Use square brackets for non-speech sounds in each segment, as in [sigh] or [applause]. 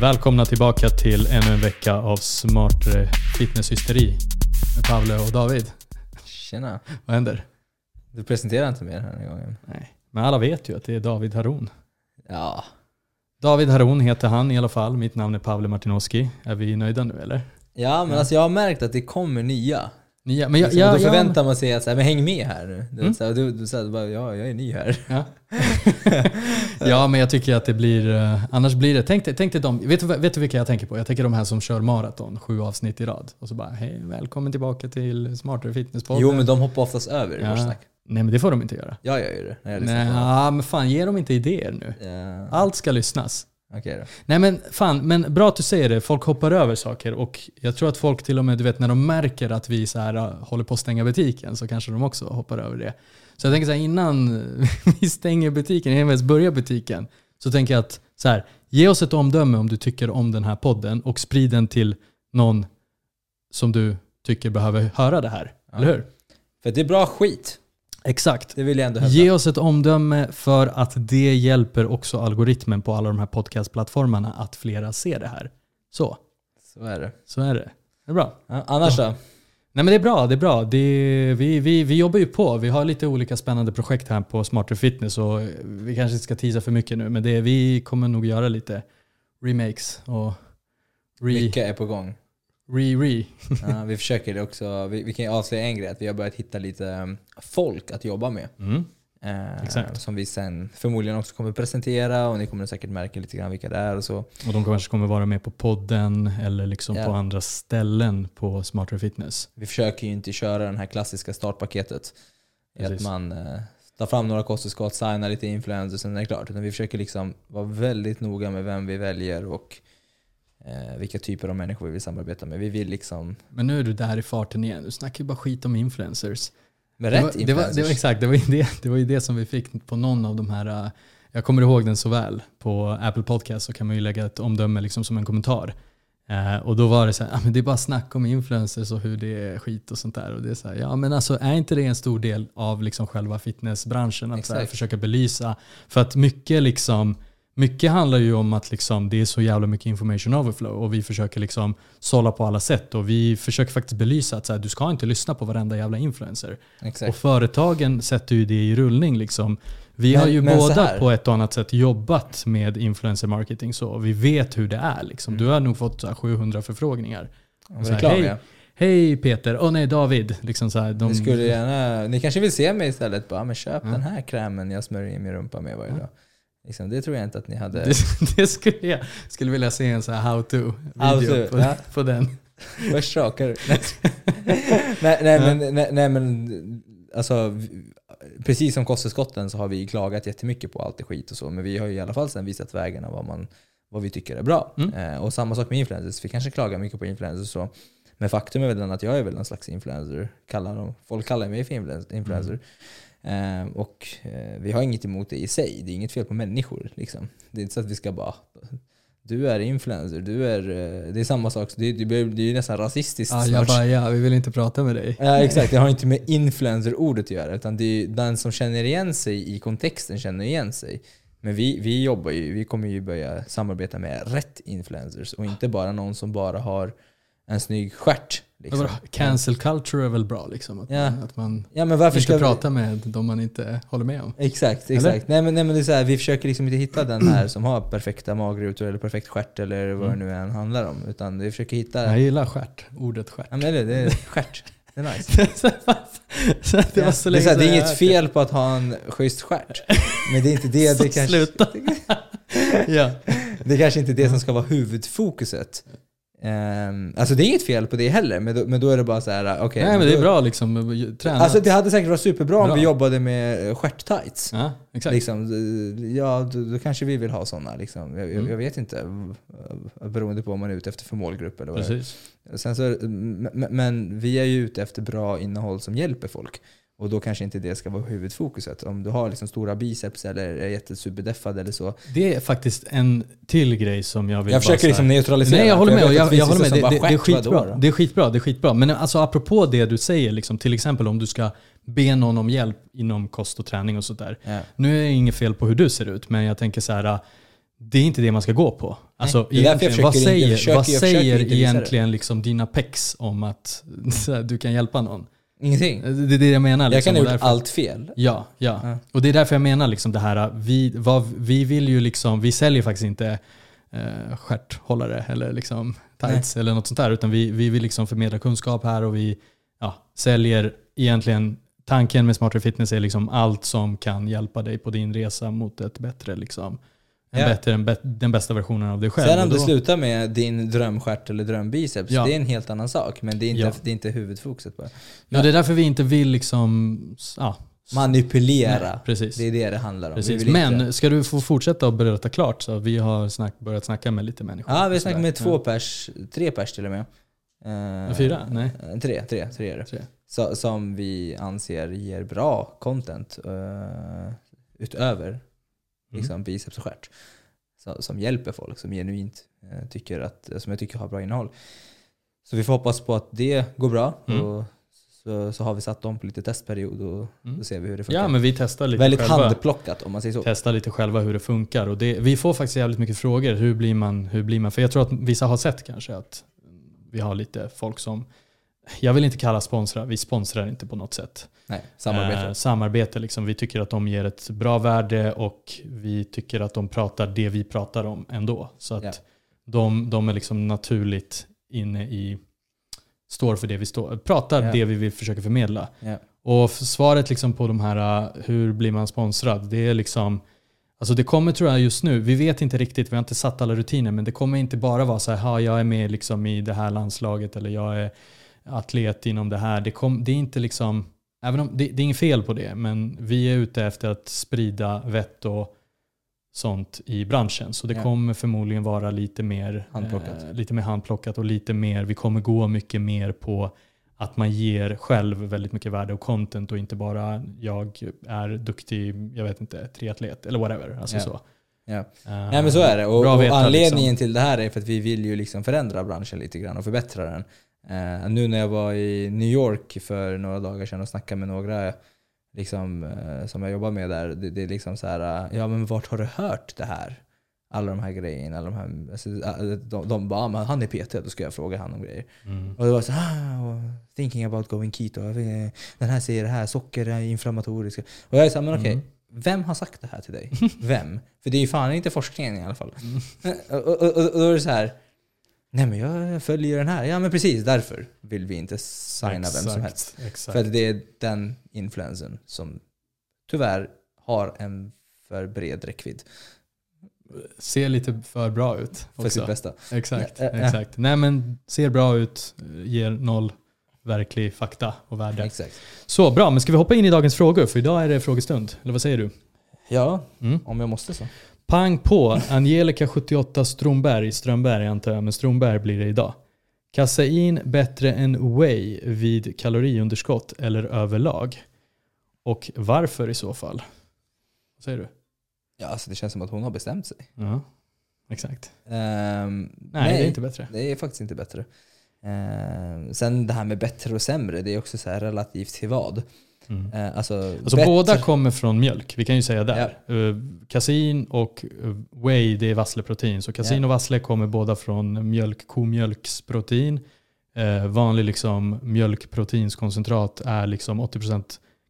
Välkomna tillbaka till ännu en vecka av smartare fitnesshysteri med Pavle och David. Tjena. Vad händer? Du presenterar inte mer den här gången. Nej. Men alla vet ju att det är David Haron. Ja. David Haron heter han i alla fall. Mitt namn är Pavle Martinoski. Är vi nöjda nu eller? Ja, men alltså jag har märkt att det kommer nya. Nya. Men jag, Liksom, då förväntar man sig att så här, men häng med här nu. Mm. så här, du, du bara, ja, jag är ny här. Ja. [laughs] ja, men jag tycker att det blir... eh, annars blir det... Tänk tänk dig de... Vet du, vet du vilka jag tänker på? Jag tänker de här som kör maraton, sju avsnitt i rad. Och så bara, hej, välkommen tillbaka till Smartare Fitnesspodden. Jo, men de hoppar oftast över Ja. vårt snack. Nej, men det får de inte göra. Jag gör det när jag Nej, ja, men fan, ge dem inte idéer nu. Ja. Allt ska lyssnas. Okej då. Nej men fan, men bra att du säger det. Folk hoppar över saker och jag tror att folk till och med, du vet när de märker att vi så här, äh, håller på att stänga butiken så kanske de också hoppar över det. Så jag tänker så här, innan [laughs] vi stänger butiken, innan vi ens börjar butiken, så tänker jag att så här, ge oss ett omdöme om du tycker om den här podden och sprid den till någon som du tycker behöver höra det här. Ja. Eller hur? För det är bra skit. Exakt. Det vill jag ändå hävda. Ge oss ett omdöme för att det hjälper också algoritmen på alla de här podcastplattformarna att flera ser det här. Så, Så är det. så är det. Det är bra. Ja, annars då? Nej men det är bra, det är bra. Det, vi, vi, vi jobbar ju på. Vi har lite olika spännande projekt här på Smarter Fitness och vi kanske inte ska teasa för mycket nu men det, vi kommer nog göra lite remakes och re, Mycket är på gång. Re, re. Ja, vi försöker också, vi, vi kan ju avslöja en grej, att vi har börjat hitta lite um, folk att jobba med. Mm. Eh. Som vi sen förmodligen också kommer presentera och ni kommer säkert märka lite grann vilka det är och så. Och de kanske kommer vara med på podden eller liksom Ja. på andra ställen på Smarter Fitness. Vi försöker ju inte köra det här klassiska startpaketet. Att man eh, tar fram några kosttillskott, signar lite influencers och sen är det klart. Utan vi försöker liksom vara väldigt noga med vem vi väljer och eh, vilka typer av människor vi vill samarbeta med. Vi vill liksom, Men nu är du där i farten igen. Du snackar ju bara skit om influencers. med rätt var, det var, influencers. det var, Exakt, det var, ju det, det var ju det som vi fick på någon av de här, äh, jag kommer ihåg den så väl, på Apple Podcast så kan man ju lägga ett omdöme liksom som en kommentar. Eh, och då var det så här, ah, men det är bara snack om influencers och hur det är skit och sånt där. Och det är så här, ja men alltså är inte det en stor del av liksom själva fitnessbranschen att här, försöka belysa? För att mycket liksom, mycket handlar ju om att liksom, det är så jävla mycket information overflow och vi försöker liksom sålla på alla sätt och vi försöker faktiskt belysa att så här, du ska inte lyssna på varenda jävla influencer. Och Exakt. företagen sätter ju det i rullning. Liksom. Vi Men- har ju båda på ett och annat sätt jobbat med influencer marketing så. Vi vet hur det är. Liksom. Du har nog fått så här 700 förfrågningar. Ja, så här, hej. Hej Peter, åh nej David. Liksom så här, de, Ni, skulle gärna, ni kanske vill se mig istället. Bara, men köp Ja. den här krämen jag smörjer in min rumpa med varje Ja. dag. Liksom, det tror jag inte att ni hade. [laughs] det, det skulle jag skulle vilja se en så här how to How to, på, ja. på den. [laughs] Först rakar. [laughs] Nej, nej, men, nej, nej men alltså, precis som kosttillskotten så har vi klagat jättemycket på allt det skit och så. Men vi har ju i alla fall sen visat vägarna vad, man, vad vi tycker är bra. Mm. Eh, och samma sak med influencers. Vi kanske klagar mycket på influencers så. Men faktum är väl att jag är väl en slags influencer. Kallar dem, folk kallar mig för influen- influencer. Eh, och eh, vi har inget emot det i sig. Det är inget fel på människor. Liksom. Det är inte så att vi ska bara du är influencer, du är... eh, Det är samma sak. Det, det, det är ju nästan rasistiskt Ah, jag bara, ja, vi vill inte prata med dig. Ja exakt, det har inte med influencer-ordet att göra. Utan det är den som känner igen sig i kontexten känner igen sig. Men vi, vi jobbar ju, vi kommer ju börja samarbeta med rätt influencers och inte bara någon som bara har en snygg stjärt. Liksom. Cancel culture är väl bra liksom? Att, Ja. man, att man Ja men varför inte ska vi... prata med de man inte håller med om. Exakt, exakt. Nej men, nej men det är så här, vi försöker liksom inte hitta den här som har perfekta magrutor eller perfekt stjärt eller vad Mm. det nu än handlar om. Utan vi försöker hitta... Jag gillar stjärt, ordet stjärt. Ja men det, det är stjärt. Det är nice. [laughs] så det var så det, är länge så här, det är inget fel på att ha en schysst stjärt. Men det är inte det, [laughs] det kanske, sluta. [laughs] ja. det är kanske inte det som ska vara huvudfokuset. Um, alltså det är inget fel på det heller, men då, men då är det bara så här, okej. Nej men det är bra liksom, träna. Alltså det hade säkert varit superbra om Bra. vi jobbade med stjärt-tights. ja, exakt. Liksom, ja, då, då kanske vi vill ha sådana. Liksom. Jag, Mm. jag vet inte, beroende på vad man är ute efter för målgrupp eller vad det. Precis. Sen så, m- m- men vi är ju ute efter bra innehåll som hjälper folk. Och då kanske inte det ska vara huvudfokuset. Om du har liksom stora biceps eller är jättesuperdeffad eller så. Det är faktiskt en till grej som jag vill Jag försöker liksom neutralisera. Nej jag håller med, jag, att det jag finns håller med. Det, det, det är "Stjärt, vadå skitbra. då?" Det är skitbra, det är skitbra. Men alltså apropå det du säger, liksom, till exempel om du ska be någon om hjälp inom kost och träning och sådär. Ja. Nu är det inget fel på hur du ser ut, men jag tänker så här. det är inte det man ska gå på. Alltså, jag egentligen, vad jag säger, försöker- vad jag säger egentligen liksom dina pex om att [laughs] så här, du kan hjälpa någon? Ingenting. Det är det jag menar. Liksom, Jag kan ha och gjort därför- allt fel. Ja, ja, Ja. Och det är därför jag menar liksom det här, vi, vad, vi vill ju liksom, vi säljer faktiskt inte eh, stjärthållare eller liksom tights eller något sånt där. Utan vi, vi vill liksom förmedla kunskap här och vi ja, säljer egentligen, tanken med Smarter Fitness är liksom allt som kan hjälpa dig på din resa mot ett bättre, liksom, en Ja. bättre, en den bästa versionen av dig själv. Sen om Och det slutar med din drömstjärt eller drömbiceps, Ja. det är en helt annan sak. Men det är inte, Ja. det är inte huvudfokuset bara. Ja, det är därför vi inte vill liksom, ja, Manipulera. Nej, precis. Det är det det handlar om. Men ska du få fortsätta att berätta klart så vi har snack, börjat snacka med lite människor. Ja, vi och snackar sådär. med två pers, tre pers till och med. Eh, Fyra? Nej. eh, Tre, tre, tre är det. Tre. Så, som vi anser ger bra content eh, utöver Mm. liksom biceps och stjärt. Så, som hjälper folk, som genuint eh, tycker att, som jag tycker har bra innehåll. Så vi får hoppas på att det går bra. Mm. Och så, så har vi satt dem på lite testperiod och Mm. då ser vi hur det funkar. Ja, men vi testar lite Väldigt själva. handplockat om man säger så. Testa lite själva hur det funkar. Och det, vi får faktiskt jävligt mycket frågor. Hur blir, man, hur blir man? För jag tror att vissa har sett kanske att vi har lite folk som, jag vill inte kalla sponsra, vi sponsrar inte på något sätt. Nej, samarbete. Eh, samarbete liksom. Vi tycker att de ger ett bra värde och vi tycker att de pratar det vi pratar om ändå. Så att Ja. de, de är liksom naturligt inne i, står för det vi står, pratar Ja. det vi vill försöka förmedla. ja. Och för svaret liksom på de här, uh, hur blir man sponsrad? Det är liksom, alltså det kommer tror jag just nu, vi vet inte riktigt, vi har inte satt alla rutiner, men det kommer inte bara vara så här, "Ha, jag är med liksom i det här landslaget eller jag är atlet inom det här. Det, kom, det är inte liksom, även om det, det är inget fel på det, men vi är ute efter att sprida vett och sånt i branschen. Så det Ja. kommer förmodligen vara lite mer Handplockat. eh, lite mer handplockat och lite mer, vi kommer gå mycket mer på att man ger själv väldigt mycket värde och content och inte bara jag är duktig, jag vet inte, triatlet eller whatever. Alltså Ja. så. Ja. Eh, Nej men så är det. Och, och veta, anledningen liksom. till det här är för att vi vill ju liksom förändra branschen lite grann och förbättra den. Eh, nu när jag var i New York för några dagar sedan och snackade med några liksom, eh, som jag jobbar med där. Det, det är liksom så här, eh, ja men vart har du hört det här? Alla de här grejerna. Alla de, här, alltså, de, de bara, "Ah, men han är PT, då ska jag fråga han om grejer. Mm. Och det var så ah, thinking about going keto. Den här säger det här, socker är inflammatoriska. Och jag är såhär, men okej. Mm. Vem har sagt det här till dig? Vem? För det är ju fan inte forskningen i alla fall. Mm. [laughs] Och, och, och, och då är det så här. Nej men jag följer den här. Ja men precis, därför vill vi inte signa vem som Exakt, helst. Exakt. För det är den influensen som tyvärr har en för bred räckvidd Ser lite för bra ut för sitt också. bästa. Exakt, Ja, ja. exakt. Nej men ser bra ut, ger noll verklig fakta och värde. Exakt. Så bra, men ska vi hoppa in i dagens frågor? För idag är det frågestund. Eller vad säger du? Ja, Mm. om jag måste så. Pang på, Angelica 78 Stromberg, Strömberg antar jag, men Stromberg blir det idag. Kasein bättre än whey vid kaloriunderskott eller överlag? Och varför i så fall? Vad säger du? Ja, alltså det känns som att hon har bestämt sig. Ja, exakt. Ehm, Nej, det är inte bättre. Det är faktiskt inte bättre. Eh, sen det här med bättre och sämre, det är också så här relativt till vad. Mm. Eh, alltså, Alltså båda kommer från mjölk, vi kan ju säga där. Uh, kasein och uh, whey det är vassleprotein. Så kasein Ja. och vassle kommer båda från mjölk, komjölksprotein. Uh, vanlig liksom mjölkproteinskoncentrat är liksom 80%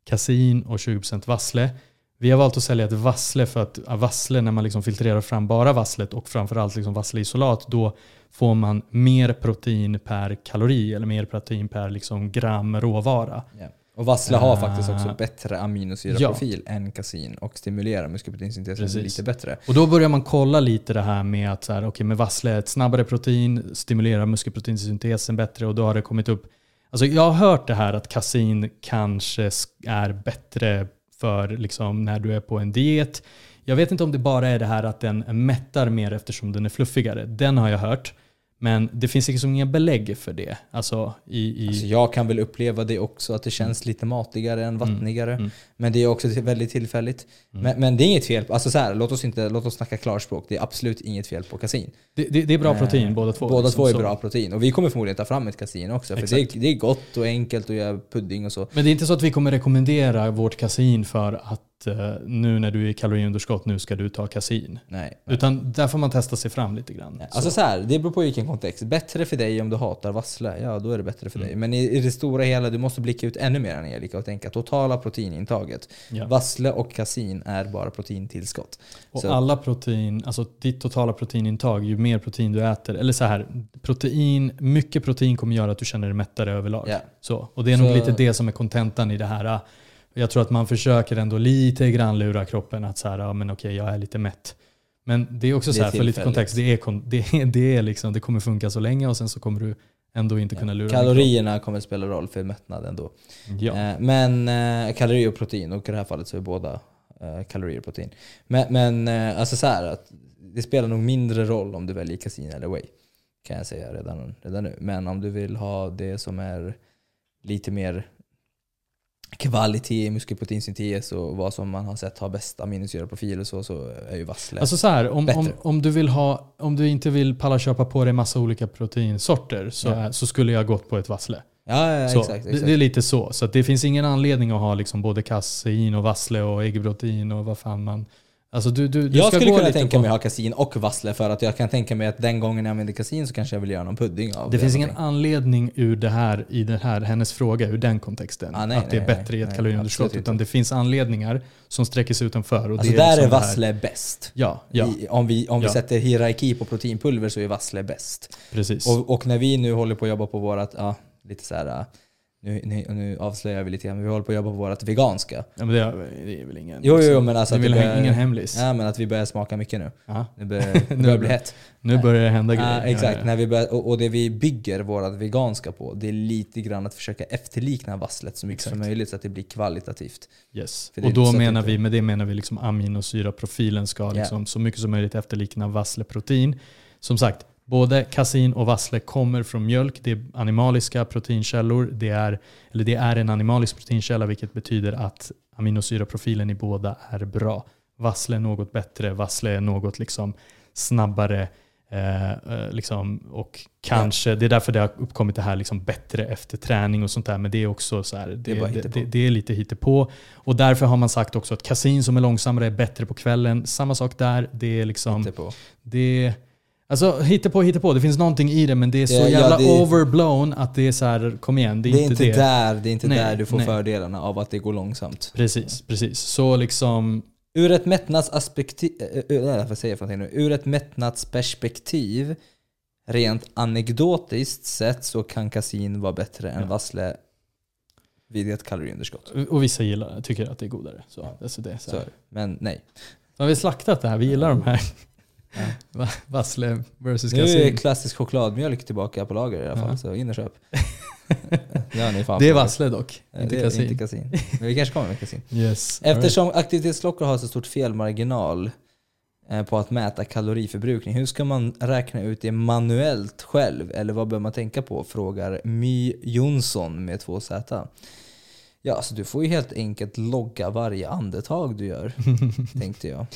kasein och 20% vassle. Vi har valt att sälja ett vassle för att vassle, när man liksom filtrerar fram bara vasslet och framförallt liksom vassleisolat, då får man mer protein per kalori eller mer protein per liksom gram råvara. Ja. Och vassle har faktiskt också bättre aminosyraprofil än kasin och stimulerar muskelproteinsyntesen lite bättre. Och då börjar man kolla lite det här med att så här, okay, med vassle är ett snabbare protein, stimulerar muskelproteinsyntesen bättre och då har det kommit upp. Alltså jag har hört det här att kasin kanske sk- är bättre för liksom när du är på en diet. Jag vet inte om det bara är det här att den mättar mer eftersom den är fluffigare. Den har jag hört. Men det finns liksom inga belägg för det. Alltså i... i Alltså jag kan väl uppleva det också, att det känns lite matigare än vattnigare. mm. Men det är också väldigt tillfälligt. Mm. Men, men det är inget fel. Alltså så här, låt, oss inte, låt oss snacka klarspråk. Det är absolut inget fel på kasin. det, det, det är bra protein Eh, båda två. Båda liksom, två är så. bra protein. Och vi kommer förmodligen ta fram ett kasin också. För det det är gott och enkelt att göra pudding och så. Men det är inte så att vi kommer rekommendera vårt kasein för att att eh, nu när du är i kaloriunderskott, nu ska du ta kasin. Nej. Utan där får man testa sig fram lite grann. Nej. Alltså så här, det beror på vilken kontext. Bättre för dig om du hatar vassle, ja då är det bättre för Mm. dig. Men i, i det stora hela, du måste blicka ut ännu mer Angelica och tänka totala proteinintaget. Ja. Vassle och kasin är bara proteintillskott. Och Så- alla protein, alltså ditt totala proteinintag, ju mer protein du äter, eller så här, protein, mycket protein kommer göra att du känner dig mättare överlag. Ja. Så, och det är nog Så- lite det som är kontentan i det här. Jag tror att man försöker ändå lite grann lura kroppen att så här, ja men okej jag är lite mätt. Men det är också Det så är här, för lite kontext, det, är, det, är, det, är liksom, det kommer funka så länge och sen så kommer du ändå inte kunna lura Kalorierna kommer spela roll för mättnad ändå. kropp. Ja. Eh, Men eh, kalorier och protein, och i det här fallet så är båda eh, kalorier och protein. Men, men eh, alltså så här, att det spelar nog mindre roll om du väljer kasin eller whey. Kan jag säga redan, redan nu. Men om du vill ha det som är lite mer kvalitet i muskelproteinsyntes och vad som man har sett har bäst aminosyraprofil och så, så är ju vassle. Alltså så här, om, Bättre. om, om, du vill ha, om du inte vill palla köpa på dig massa olika proteinsorter så, Ja. så skulle jag gått på ett vassle. ja, ja, Så, exakt. Det, exakt. det är lite så. Så det finns ingen anledning att ha liksom både kasein och vassle och äggprotein och vad fan man... Alltså du, du, du jag ska skulle gå kunna tänka på, mig att ha kasin och vassle för att jag kan tänka mig att den gången jag använder kasin så kanske jag vill göra någon pudding av Det finns någonting. ingen anledning ur det här, i det här, hennes fråga, ur den kontexten, Ah, nej, att det är nej, bättre nej, i ett nej, kaloriunderskott. Utan det finns anledningar som sträcker sig utanför. Och Alltså det där liksom är det vassle bäst. Ja, ja I, om vi, om vi Ja. sätter hierarki på proteinpulver så är vassle bäst. precis. Och, och när vi nu håller på att jobba på vårat, ja, lite så här, nu, nu, nu avslöjar vi lite grann, men vi håller på att jobba på vårat veganska. ja, men det, är, det är väl ingen... Jo, jo, men alltså det att är det väl börjar- ingen hemlis. Ja, men att vi börjar smaka mycket nu. Ja. Nu börjar [laughs] det börjar bli hett. Nu börjar det hända grejer. Ja, exakt, Ja. När vi börjar, och, och det vi bygger vårat veganska på, det är lite grann att försöka efterlikna vasslet så mycket som Exakt. möjligt så att det blir kvalitativt. Yes. Det Och då menar vi, med det menar vi liksom aminosyraprofilen ska liksom så mycket som möjligt efterlikna vassleprotein. Som sagt, både kasin och vassle kommer från mjölk. Det är animaliska proteinkällor. Det är, eller det är en animalisk proteinkälla vilket betyder att aminosyraprofilen i båda är bra. Vassle är något bättre, vassle är något liksom snabbare. Eh, eh, liksom, och kanske, det är därför det har uppkommit det här liksom bättre efter träning och sånt där. Men det är också så här, det, är det, hittepå. det, det är lite hittepå. Och därför har man sagt också att kasin som är långsammare är bättre på kvällen. Samma sak där. Det är liksom, Inte på. det Alltså hittepå, hittepå. Det finns någonting i det men det är så Ja, ja, jävla det- overblown att det är så här, kom igen, det är, Det är inte det. där, det är inte Nej, där du får nej. fördelarna av att det går långsamt. Precis, precis. Så liksom, Ur ett mättnadsaspektiv, äh, äh, vad säger jag nu? Ur ett mättnadsperspektiv, rent anekdotiskt sett så kan kasin vara bättre än Ja. vassle vid ett kaloriunderskott. och vissa gillar, tycker att det är godare. Så, alltså det är så Så, men nej. Har vi slaktat det här? Vi gillar de här. Ja. Va- Vassle versus Nu är kasin. klassisk chokladmjölk tillbaka på lager i alla fall, Ja. så in och köp. [laughs] det har ni fan Det är på. vassle dock, Eh, inte det är kasin. Inte kasin. Men vi kanske kommer med kasin. [laughs] Yes. Eftersom aktivitetsklockor har så stort felmarginal eh, på att mäta kaloriförbrukning, hur ska man räkna ut det manuellt själv? Eller vad bör man tänka på? Frågar My Jonsson med två Z. Ja, så du får ju helt enkelt logga varje andetag du gör, [laughs] tänkte jag.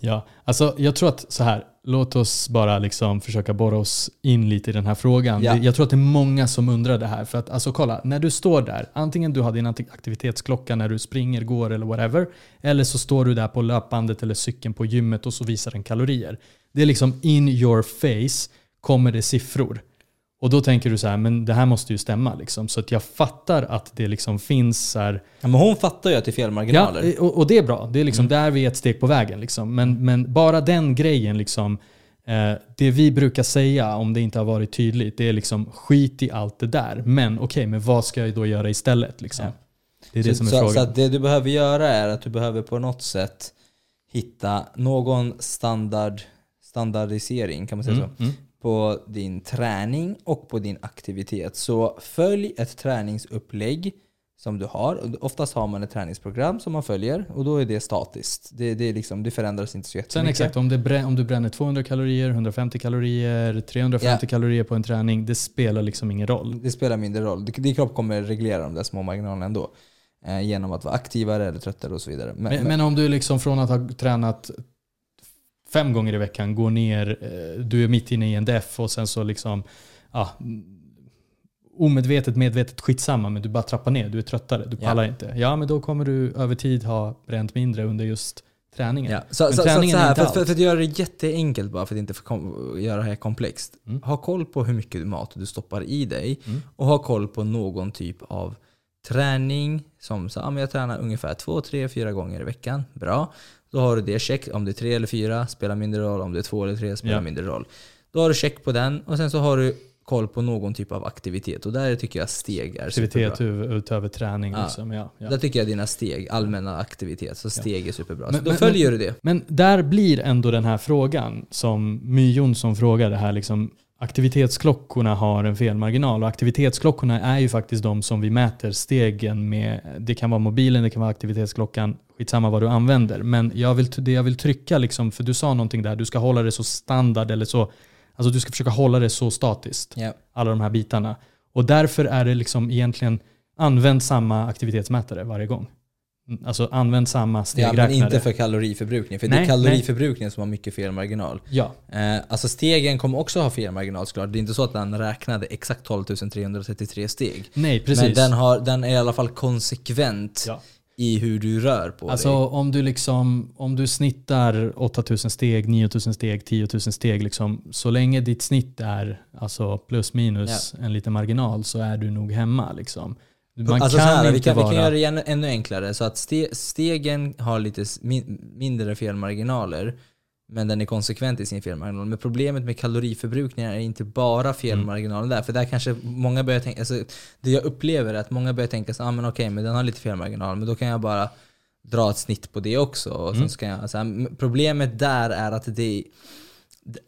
Ja, alltså jag tror att så här, låt oss bara liksom försöka borra oss in lite i den här frågan. Ja. Jag tror att det är många som undrar det här. För att alltså kolla, när du står där, antingen du har din akti- aktivitetsklocka när du springer, går eller whatever, eller så står du där på löpbandet eller cykeln på gymmet och så visar den kalorier. Det är liksom in your face kommer det siffror. Och då tänker du så här, men det här måste ju stämma liksom. Så att jag fattar att det liksom finns så här, Ja, men hon fattar ju att det är felmarginaler. Ja, och, och det är bra. Det är liksom Mm. där vi är ett steg på vägen. Liksom. Men, men bara den grejen, liksom, eh, det vi brukar säga om det inte har varit tydligt, det är liksom skit i allt det där. Men okej, men vad ska jag då göra istället? Liksom? Ja. Det är det så, som är så, frågan. Så det du behöver göra är att du behöver på något sätt hitta någon standard, standardisering, kan man säga så? mm, mm. På din träning och på din aktivitet. Så följ ett träningsupplägg som du har. Oftast har man ett träningsprogram som man följer och då är det statiskt. Det, det, är liksom, det förändras inte så jättemycket. Sen exakt, om, det om du bränner 200 kalorier, 150 kalorier, 350 kalorier på en träning, det spelar liksom ingen roll. Det spelar mindre roll. Din kropp kommer reglera de där små marginalerna ändå. Eh, genom att vara aktivare eller tröttare och så vidare. Men, Men, men om du liksom från att ha tränat fem gånger i veckan går ner, eh, du är mitt inne i en def och sen så liksom ja, omedvetet, medvetet skitsamma men du bara trappar ner, du är tröttare, du Ja. pallar inte. Ja men då kommer du över tid ha bränt mindre under just träningen. Ja. Så, så, så, så träningen är här, för, för, för att göra det jätteenkelt bara, för att inte få kom, göra det här komplext. Mm. Ha koll på hur mycket mat du stoppar i dig Mm. och ha koll på någon typ av träning. Som så, ja, men jag tränar ungefär två, tre, fyra gånger i veckan. Bra. Då har du det check. Om det är tre eller fyra spelar mindre roll. Om det är två eller tre spelar Ja. mindre roll. Då har du check på den och sen så har du koll på någon typ av aktivitet. Och där tycker jag steg är Aktivitet superbra. utöver träning. Ja. Liksom. Ja, ja. Där tycker jag dina steg, allmänna aktivitet, så steg är superbra. Men- så då men- följer du det. Men där blir ändå den här frågan som My Jonsson frågade här liksom aktivitetsklockorna har en felmarginal och aktivitetsklockorna är ju faktiskt de som vi mäter stegen med. Det kan vara mobilen, det kan vara aktivitetsklockan, skitsamma vad du använder. Men jag vill, det jag vill trycka, liksom, för du sa någonting där, du ska hålla det så standard eller så, alltså du ska försöka hålla det så statiskt, Ja. alla de här bitarna. Och därför är det liksom egentligen, använd samma aktivitetsmätare varje gång. Alltså använd samma Ja, stegräknare. men inte för kaloriförbrukning. För det Nej, är kaloriförbrukningen som har mycket felmarginal. Ja, Eh, alltså stegen kommer också ha felmarginal såklart. Det är inte så att den räknade exakt 12 333 steg. nej precis. Men den, har, den är i alla fall konsekvent Ja. i hur du rör på Alltså dig. om du, liksom, om du snittar 8000 steg, 9000 steg, 10 000 steg, liksom, så länge ditt snitt är alltså plus minus en liten marginal så är du nog hemma. Liksom. Man alltså kan så här, vi, kan, vara... vi kan göra det ännu, ännu enklare. Så att ste, stegen har lite min, mindre felmarginaler. Men den är konsekvent i sin felmarginal. Men problemet med kaloriförbrukningen är inte bara felmarginalen där. För där kanske många börjar tänka, alltså, det jag upplever är att många börjar tänka så ah, men okej, men den har lite felmarginal, men då kan jag bara dra ett snitt på det också. Och sen ska jag, så här, m- problemet där är att det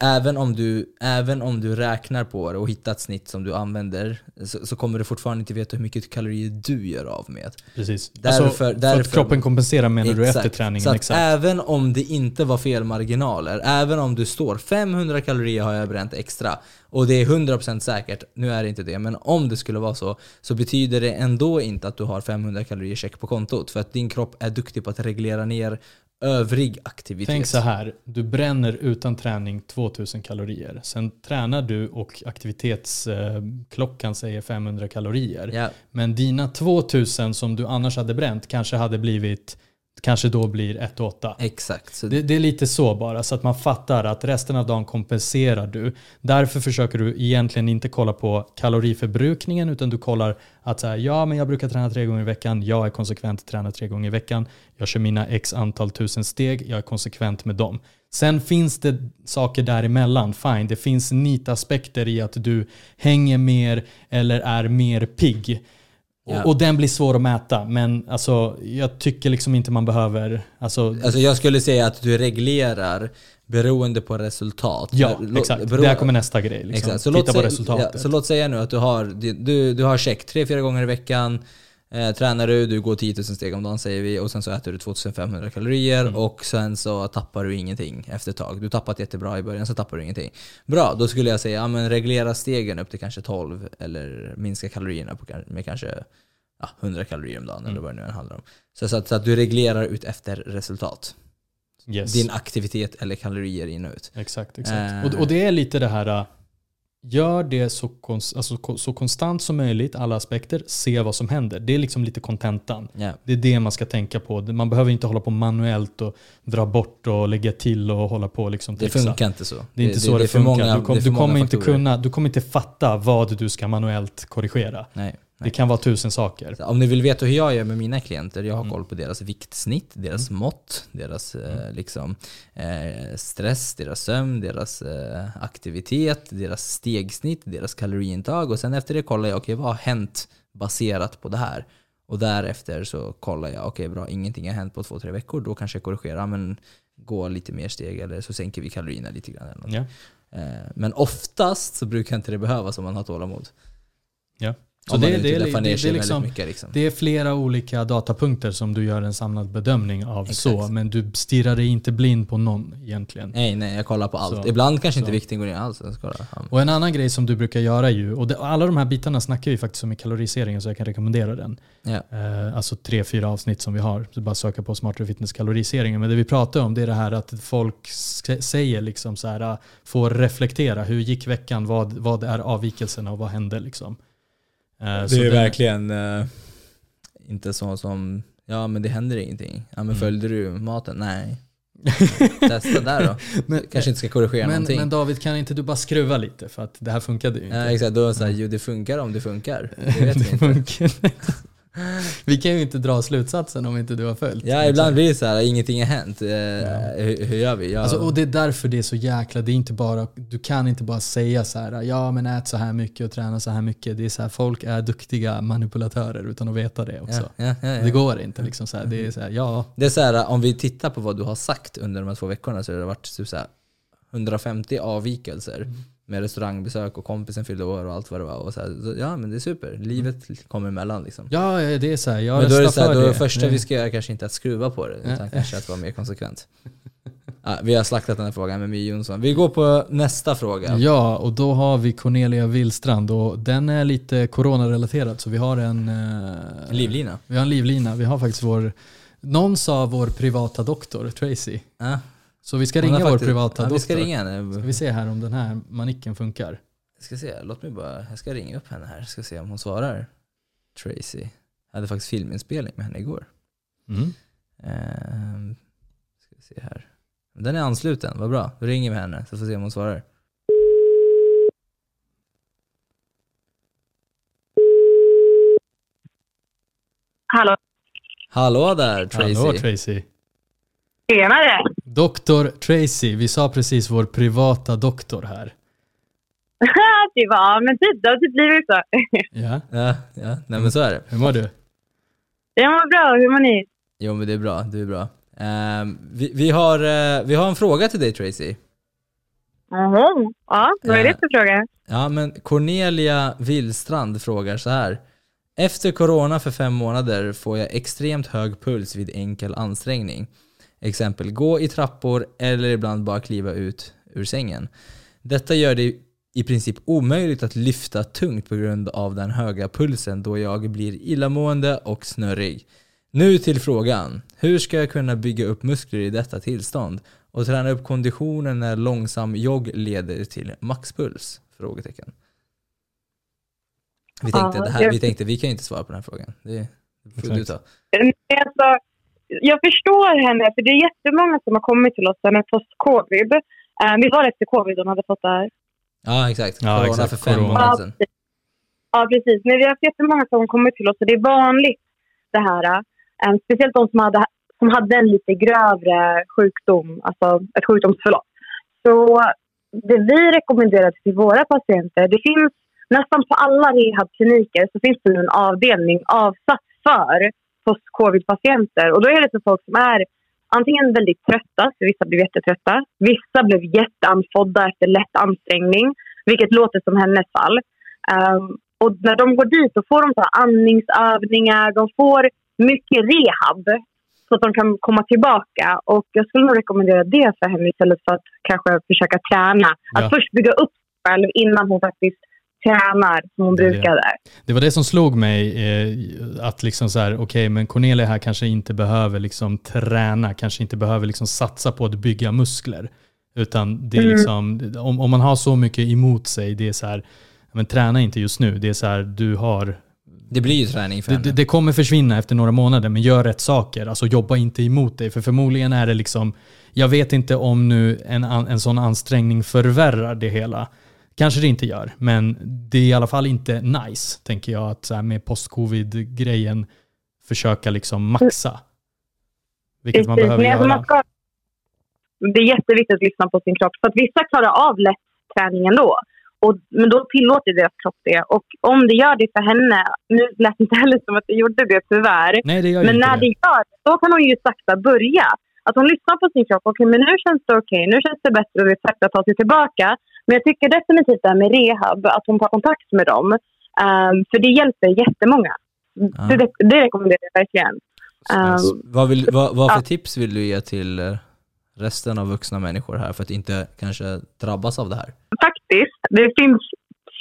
Även om, du, även om du räknar på det och hittar ett snitt som du använder så, så kommer du fortfarande inte veta hur mycket kalorier du gör av med. Precis. Därför- alltså, för därför- att kroppen kompenserar menar du efter träningen. Så exakt. även om det inte var fel marginaler, även om du står 500 kalorier har jag bränt extra och det är 100% säkert, nu är det inte det, men om det skulle vara så så betyder det ändå inte att du har 500 kalorier check på kontot för att din kropp är duktig på att reglera ner övrig aktivitet. Tänk så här, du bränner utan träning 2000 kalorier. Sen tränar du och aktivitetsklockan säger 500 kalorier. Ja, Men dina 2000 som du annars hade bränt kanske hade blivit, kanske då blir 1 8. exakt. Det, det är lite så bara, så att man fattar att resten av dagen kompenserar du. Därför försöker du egentligen inte kolla på kaloriförbrukningen utan du kollar att så här, ja men jag brukar träna tre gånger i veckan, jag är konsekvent tränar tre gånger i veckan, jag kör mina x antal tusen steg, jag är konsekvent med dem. Sen finns det saker däremellan, fine, det finns nitaspekter i att du hänger mer eller är mer pigg. Ja. Och, och den blir svår att mäta, men alltså, jag tycker liksom inte man behöver... Alltså, Alltså jag skulle säga att du reglerar beroende på resultat. Ja, exakt. bero- Där kommer nästa grej. Liksom. Exakt. Så Titta låt, på säga, resultatet. ja, så låt säga nu att du har, du, du har check tre, fyra gånger i veckan. Eh, tränar du, du går 10 000 steg om dagen säger vi och sen så äter du 2500 kalorier Mm. och sen så tappar du ingenting efter ett tag. Du tappat jättebra i början så tappar du ingenting. Bra, då skulle jag säga ja, men reglera stegen upp till kanske 12 eller minska kalorierna på, med kanske ja, 100 kalorier om dagen Mm. eller vad det nu än handlar om. Så, så, att, så att du reglerar ut efter resultat. yes. Din aktivitet eller kalorier in och ut. Exakt, exakt. Eh. Och, och det är lite det här, gör det så, kons- alltså, så konstant som möjligt, alla aspekter, se vad som händer. Det är liksom lite kontentan. Ja. Det är det man ska tänka på. Man behöver inte hålla på manuellt och dra bort och lägga till och hålla på och liksom Det funkar inte så. Det är inte så det, för funkar. många- du, kom, det du, kommer inte kunna, du kommer inte fatta vad du ska manuellt korrigera. Nej. Det kan vara tusen saker. Så Om ni vill veta hur jag gör med mina klienter, jag har Mm. koll på deras viktsnitt, deras mått, deras eh, liksom, eh, stress, deras sömn, deras eh, aktivitet, deras stegsnitt, deras kaloriintag och sen efter det kollar jag, okej vad har hänt baserat på det här? Och därefter så kollar jag, okej bra, ingenting har hänt på två, tre veckor, då kanske jag korrigerar, men gå lite mer steg eller så sänker vi kalorierna lite grann. Eller något. Ja. Eh, men oftast så brukar inte det behövas om man har tålamod. Ja. Så det, det, inte det, det, liksom, mycket. Liksom. Det är flera olika datapunkter som du gör en samlad bedömning av. Exakt. så Men du stirrar dig inte blind på någon egentligen. Nej, nej, jag kollar på allt. Så. Ibland kanske inte Så. vikten går ner alls. Och en annan grej som du brukar göra ju, och alla de här bitarna snackar vi faktiskt om i kaloriseringen så jag kan rekommendera den. Ja. Eh, alltså tre, fyra avsnitt som vi har. Så bara söka på smartare fitness kaloriseringen. Men det vi pratar om det är det här att folk säger liksom så här, får reflektera. Hur gick veckan? Vad, vad är avvikelserna och vad hände liksom? Eh, Det är verkligen eh, inte så som, ja men det händer ingenting. Ja men Mm. följde du maten? Nej. [laughs] Testa där då. Men, Kanske inte ska korrigera men, någonting. men David, kan inte du bara skruva lite? För att det här funkade ju inte. ja, exakt, då är det såhär, jo det funkar om det funkar. [laughs] Det vet vi inte. [laughs] Vi kan ju inte dra slutsatsen om inte du har följt. Ja ibland blir det så här, ingenting har hänt. Eh, hur, hur gör vi? Ja, Alltså, och det är därför det är så jäkla, det är inte bara, du kan inte bara säga så här, ja men ät så här mycket och träna så här mycket. Det är så här, folk är duktiga manipulatörer utan att veta det också. ja, ja, ja, ja. Det går inte liksom så här, det är så här, ja. Det är så här, om vi tittar på vad du har sagt under de här två veckorna så har det varit typ så här 150 avvikelser Mm. Med restaurangbesök och kompisen fyllde år och allt vad det var. Och så här, så, ja men det är super, livet kommer emellan liksom. Ja, det är så här, jag men då är det så här, då det. första vi ska göra kanske inte att skruva på det, utan Ja. kanske att vara mer konsekvent. [laughs] Ja, vi har slaktat den här frågan med My Jonsson. Vi går på nästa fråga. Ja, och då har vi Cornelia Willstrand och den är lite coronarelaterad så vi har en... eh, Livlina. Vi har en livlina. Vi har faktiskt vår... Någon sa vår privata doktor, Tracy. Ja, Så vi ska hon ringa vår faktiskt- privata ja. Vi ska ringa henne. Ska vi se här om den här manicken funkar. Jag ska se, låt mig bara, jag ska ringa upp henne här, ska se om hon svarar. Tracy. Jag hade faktiskt filminspelning med henne igår. Mm. Ehm, ska vi se här. Den är ansluten, vad bra. Då ringer vi henne så får vi se om hon svarar. Hallå, Hallå där Tracy. Hallå Tracy. Tjenare! Doktor Tracy, vi sa precis vår privata doktor här. [laughs] typ, ja, men typ, det har typ blivit så. Ja, Ja, ja, nej men så är det. hur mår du? Jag mår bra, hur mår ni? Jo men det är bra, du är bra. Ehm, vi, vi, har, eh, vi har en fråga till dig Tracy. Jaha, ja, vad är det Eh. för fråga? Ja men Cornelia Willstrand frågar så här. Efter corona för fem månader får jag extremt hög puls vid enkel ansträngning. Exempel gå i trappor eller ibland bara kliva ut ur sängen. Detta gör det i princip omöjligt att lyfta tungt på grund av den höga pulsen då jag blir illamående och snurrig. Nu till frågan. Hur ska jag kunna bygga upp muskler i detta tillstånd och träna upp konditionen när långsam jogg leder till maxpuls? Frågetecken. Vi tänkte, det här, vi tänkte vi kan inte svara på den här frågan. Det får du ta. Alltså, jag förstår henne, för det är jättemånga som har kommit till oss med post-covid. Uh, vi var efter covid hon hade fått det här. Ja exakt. Ja, corona exakt. för fem månader sedan. Ja, precis. Men vi har haft jättemånga som har kommit till oss och det är vanligt det här. eh, speciellt de som hade, som hade en lite grövre sjukdom, alltså ett sjukdomsförlopp. Så det vi rekommenderar till våra patienter, det finns nästan på alla rehabkliniker så finns det en avdelning avsatt för post-covid-patienter. Och då är det för folk som är antingen väldigt trötta, för vissa blev jättetrötta. Vissa blev jätteandfådda efter lätt ansträngning, vilket låter som hennes fall. Ehm, och när de går dit då får de så andningsövningar, de får mycket rehab så att de kan komma tillbaka. Och jag skulle nog rekommendera det för henne istället för att kanske försöka träna. Att Ja. först bygga upp sig själv innan hon faktiskt tränar som hon Det brukade. Det var det som slog mig, eh, att liksom så här, okej, men Cornelia här kanske inte behöver liksom träna, kanske inte behöver liksom satsa på att bygga muskler. Utan det är Mm. liksom, om, om man har så mycket emot sig, det är så här, men träna inte just nu. Det är så här, du har, Det blir ju träning för det, henne. det, det kommer försvinna efter några månader, men gör rätt saker. Alltså jobba inte emot dig, för förmodligen är det liksom, jag vet inte om nu en, en sån ansträngning förvärrar det hela. Kanske det inte gör, men det är i alla fall inte nice, tänker jag, att så här med post-covid-grejen försöka liksom maxa. Vilket man behöver göra. man ska, det är jätteviktigt att lyssna på sin kropp. För att vissa klarar av lätt träning ändå. Och, men då tillåter deras kropp det. Och om det gör det för henne, nu lät det inte heller som att det gjorde det tyvärr. Nej, det gör Men när det. det gör det, då kan hon ju sakta börja. Att hon lyssnar på sin kropp. Okej, men nu känns det okej. Nu känns det bättre och det är sakta ta sig tillbaka. Men jag tycker definitivt det här med rehab, att hon tar kontakt med dem. Ehm, för det hjälper jättemånga. Ja. Det, det rekommenderar jag verkligen. Ehm, Vad, vill, vad, vad för Ja. tips vill du ge till resten av vuxna människor här för att inte kanske drabbas av det här? faktiskt. Det finns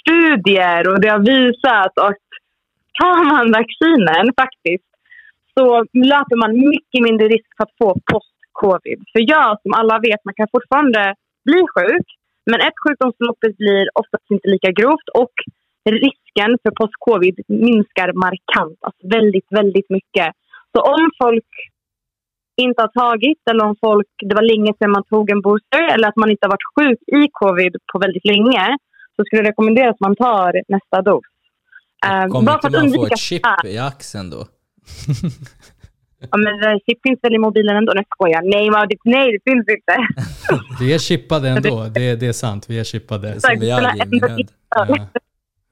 studier och det har visat att tar man vaccinen faktiskt så löper man mycket mindre risk för att få post-covid. För ja, som alla vet, man kan fortfarande bli sjuk men ett sjukdomsförlopp blir oftast inte lika grovt och risken för post-covid minskar markant. Alltså väldigt, väldigt mycket. Så om folk inte har tagit eller om folk, det var länge sedan man tog en booster eller att man inte har varit sjuk i covid på väldigt länge så skulle jag rekommendera att man tar nästa dos. Uh, Kommer inte man få ett chip i axeln då? [laughs] Ja, men chip finns väl i mobilen ändå? Nej, skojar. Nej, man, nej, det finns inte. vi är chippade ändå. Det, det är sant. Vi är chippade. Som jag i min hand. Ja.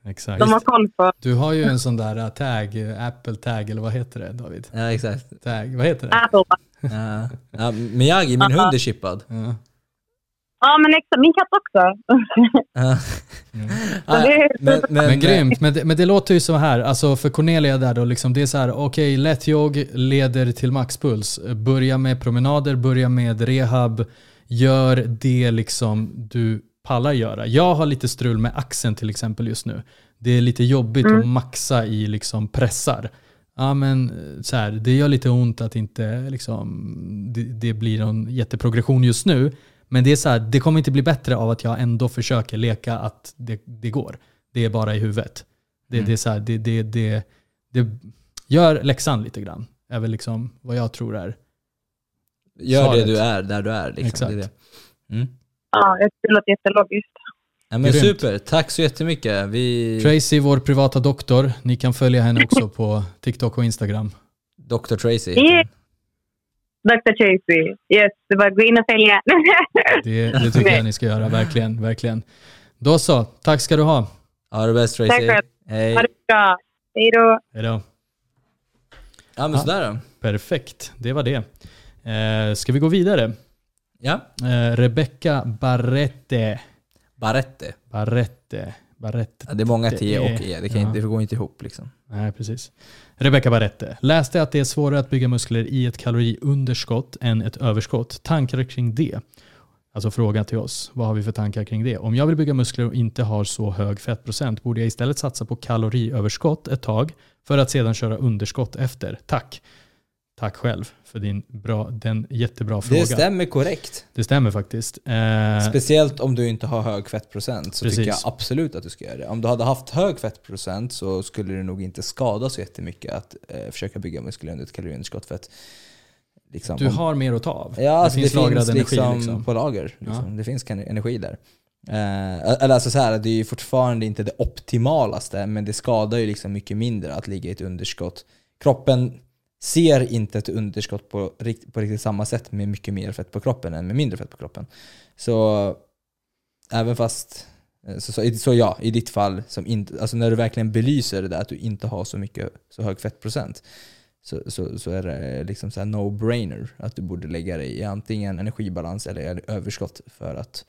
Exakt. De har koll på. Du har ju en sån där tag, Apple tag, eller vad heter det David? Ja, exakt. Tag, vad heter det? Apple. Ja. ja Miyagi, min hund är chippad. Ja. Ja, men exakt. Min katt också. [laughs] Ja. det- men, men, Men grymt, men det, men det låter ju så här, alltså för Cornelia där då, liksom, det är så här, okej, lättjogg leder till maxpuls. Börja med promenader, börja med rehab, gör det liksom du pallar göra. Jag har lite strul med axeln till exempel just nu. Det är lite jobbigt att maxa i liksom pressar. Ja men så här, det gör lite ont att inte liksom, det, det blir någon jätteprogression just nu. Men det är så här, det kommer inte bli bättre av att jag ändå försöker leka att det, det går. Det är bara i huvudet. Det, det är så här, det, det, det, det gör läxan lite grann. Är väl liksom vad jag tror är. Gör svaret. det du är, där du är. Liksom. Exakt. Det är det. Mm. Ja, det låter jättelogiskt. Ja, men Grymt. super, tack så jättemycket. Vi... Tracy, vår privata doktor. Ni kan följa henne också på TikTok och Instagram. Dr. Tracy. Yeah. Dr. Tracy. Yes, det var gå in och följa. [laughs] Det, det tycker jag ni ska göra, verkligen. verkligen. Då så, tack ska du ha. Ha det bäst Tracy. Tack för att- Hej. ha det bra. Hej då. Hejdå. Ja men sådär då. Perfekt, det var det. Eh, ska vi gå vidare? Ja. Eh, Rebecca Barrette. Barrette. Barrette. Barrette. Ja, det är många T och E. Det, kan ja. inte, det går inte ihop liksom. Nej, precis. Rebecca Barrette. Läste att det är svårare att bygga muskler i ett kaloriunderskott än ett överskott. Tankar kring det? Alltså fråga till oss. Vad har vi för tankar kring det? Om jag vill bygga muskler och inte har så hög fettprocent, borde jag istället satsa på kaloriöverskott ett tag för att sedan köra underskott efter? Tack. Tack själv för din bra, den jättebra fråga. Det stämmer korrekt. Det stämmer faktiskt. Eh, Speciellt om du inte har hög fettprocent så Precis. tycker jag absolut att du ska göra det. Om du hade haft hög fettprocent så skulle det nog inte skada så jättemycket att eh, försöka bygga muskler under ett kaloriunderskott. För att, liksom, du om- har mer att ta av. Ja, alltså det finns, lagrad energi. liksom, Liksom. på lager. Liksom. Det finns energi där. Eh, eller alltså så här, det är ju fortfarande inte det optimalaste, men det skadar ju liksom mycket mindre att ligga i ett underskott. Kroppen ser inte ett underskott på, på riktigt samma sätt med mycket mer fett på kroppen än med mindre fett på kroppen. Så även fast, eh, så, så, så ja, i ditt fall, som inte, alltså när du verkligen belyser det där att du inte har så mycket så hög fettprocent så, så, så är det liksom så här no-brainer att du borde lägga dig i antingen energibalans eller överskott för att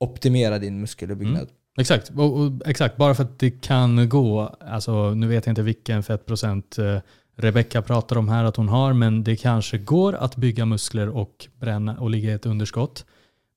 optimera din muskeluppbyggnad. Mm. Exakt, och, och, exakt. bara för att det kan gå, alltså, nu vet jag inte vilken fettprocent eh, Rebecca pratar om här att hon har, men det kanske går att bygga muskler och bränna och ligga i ett underskott.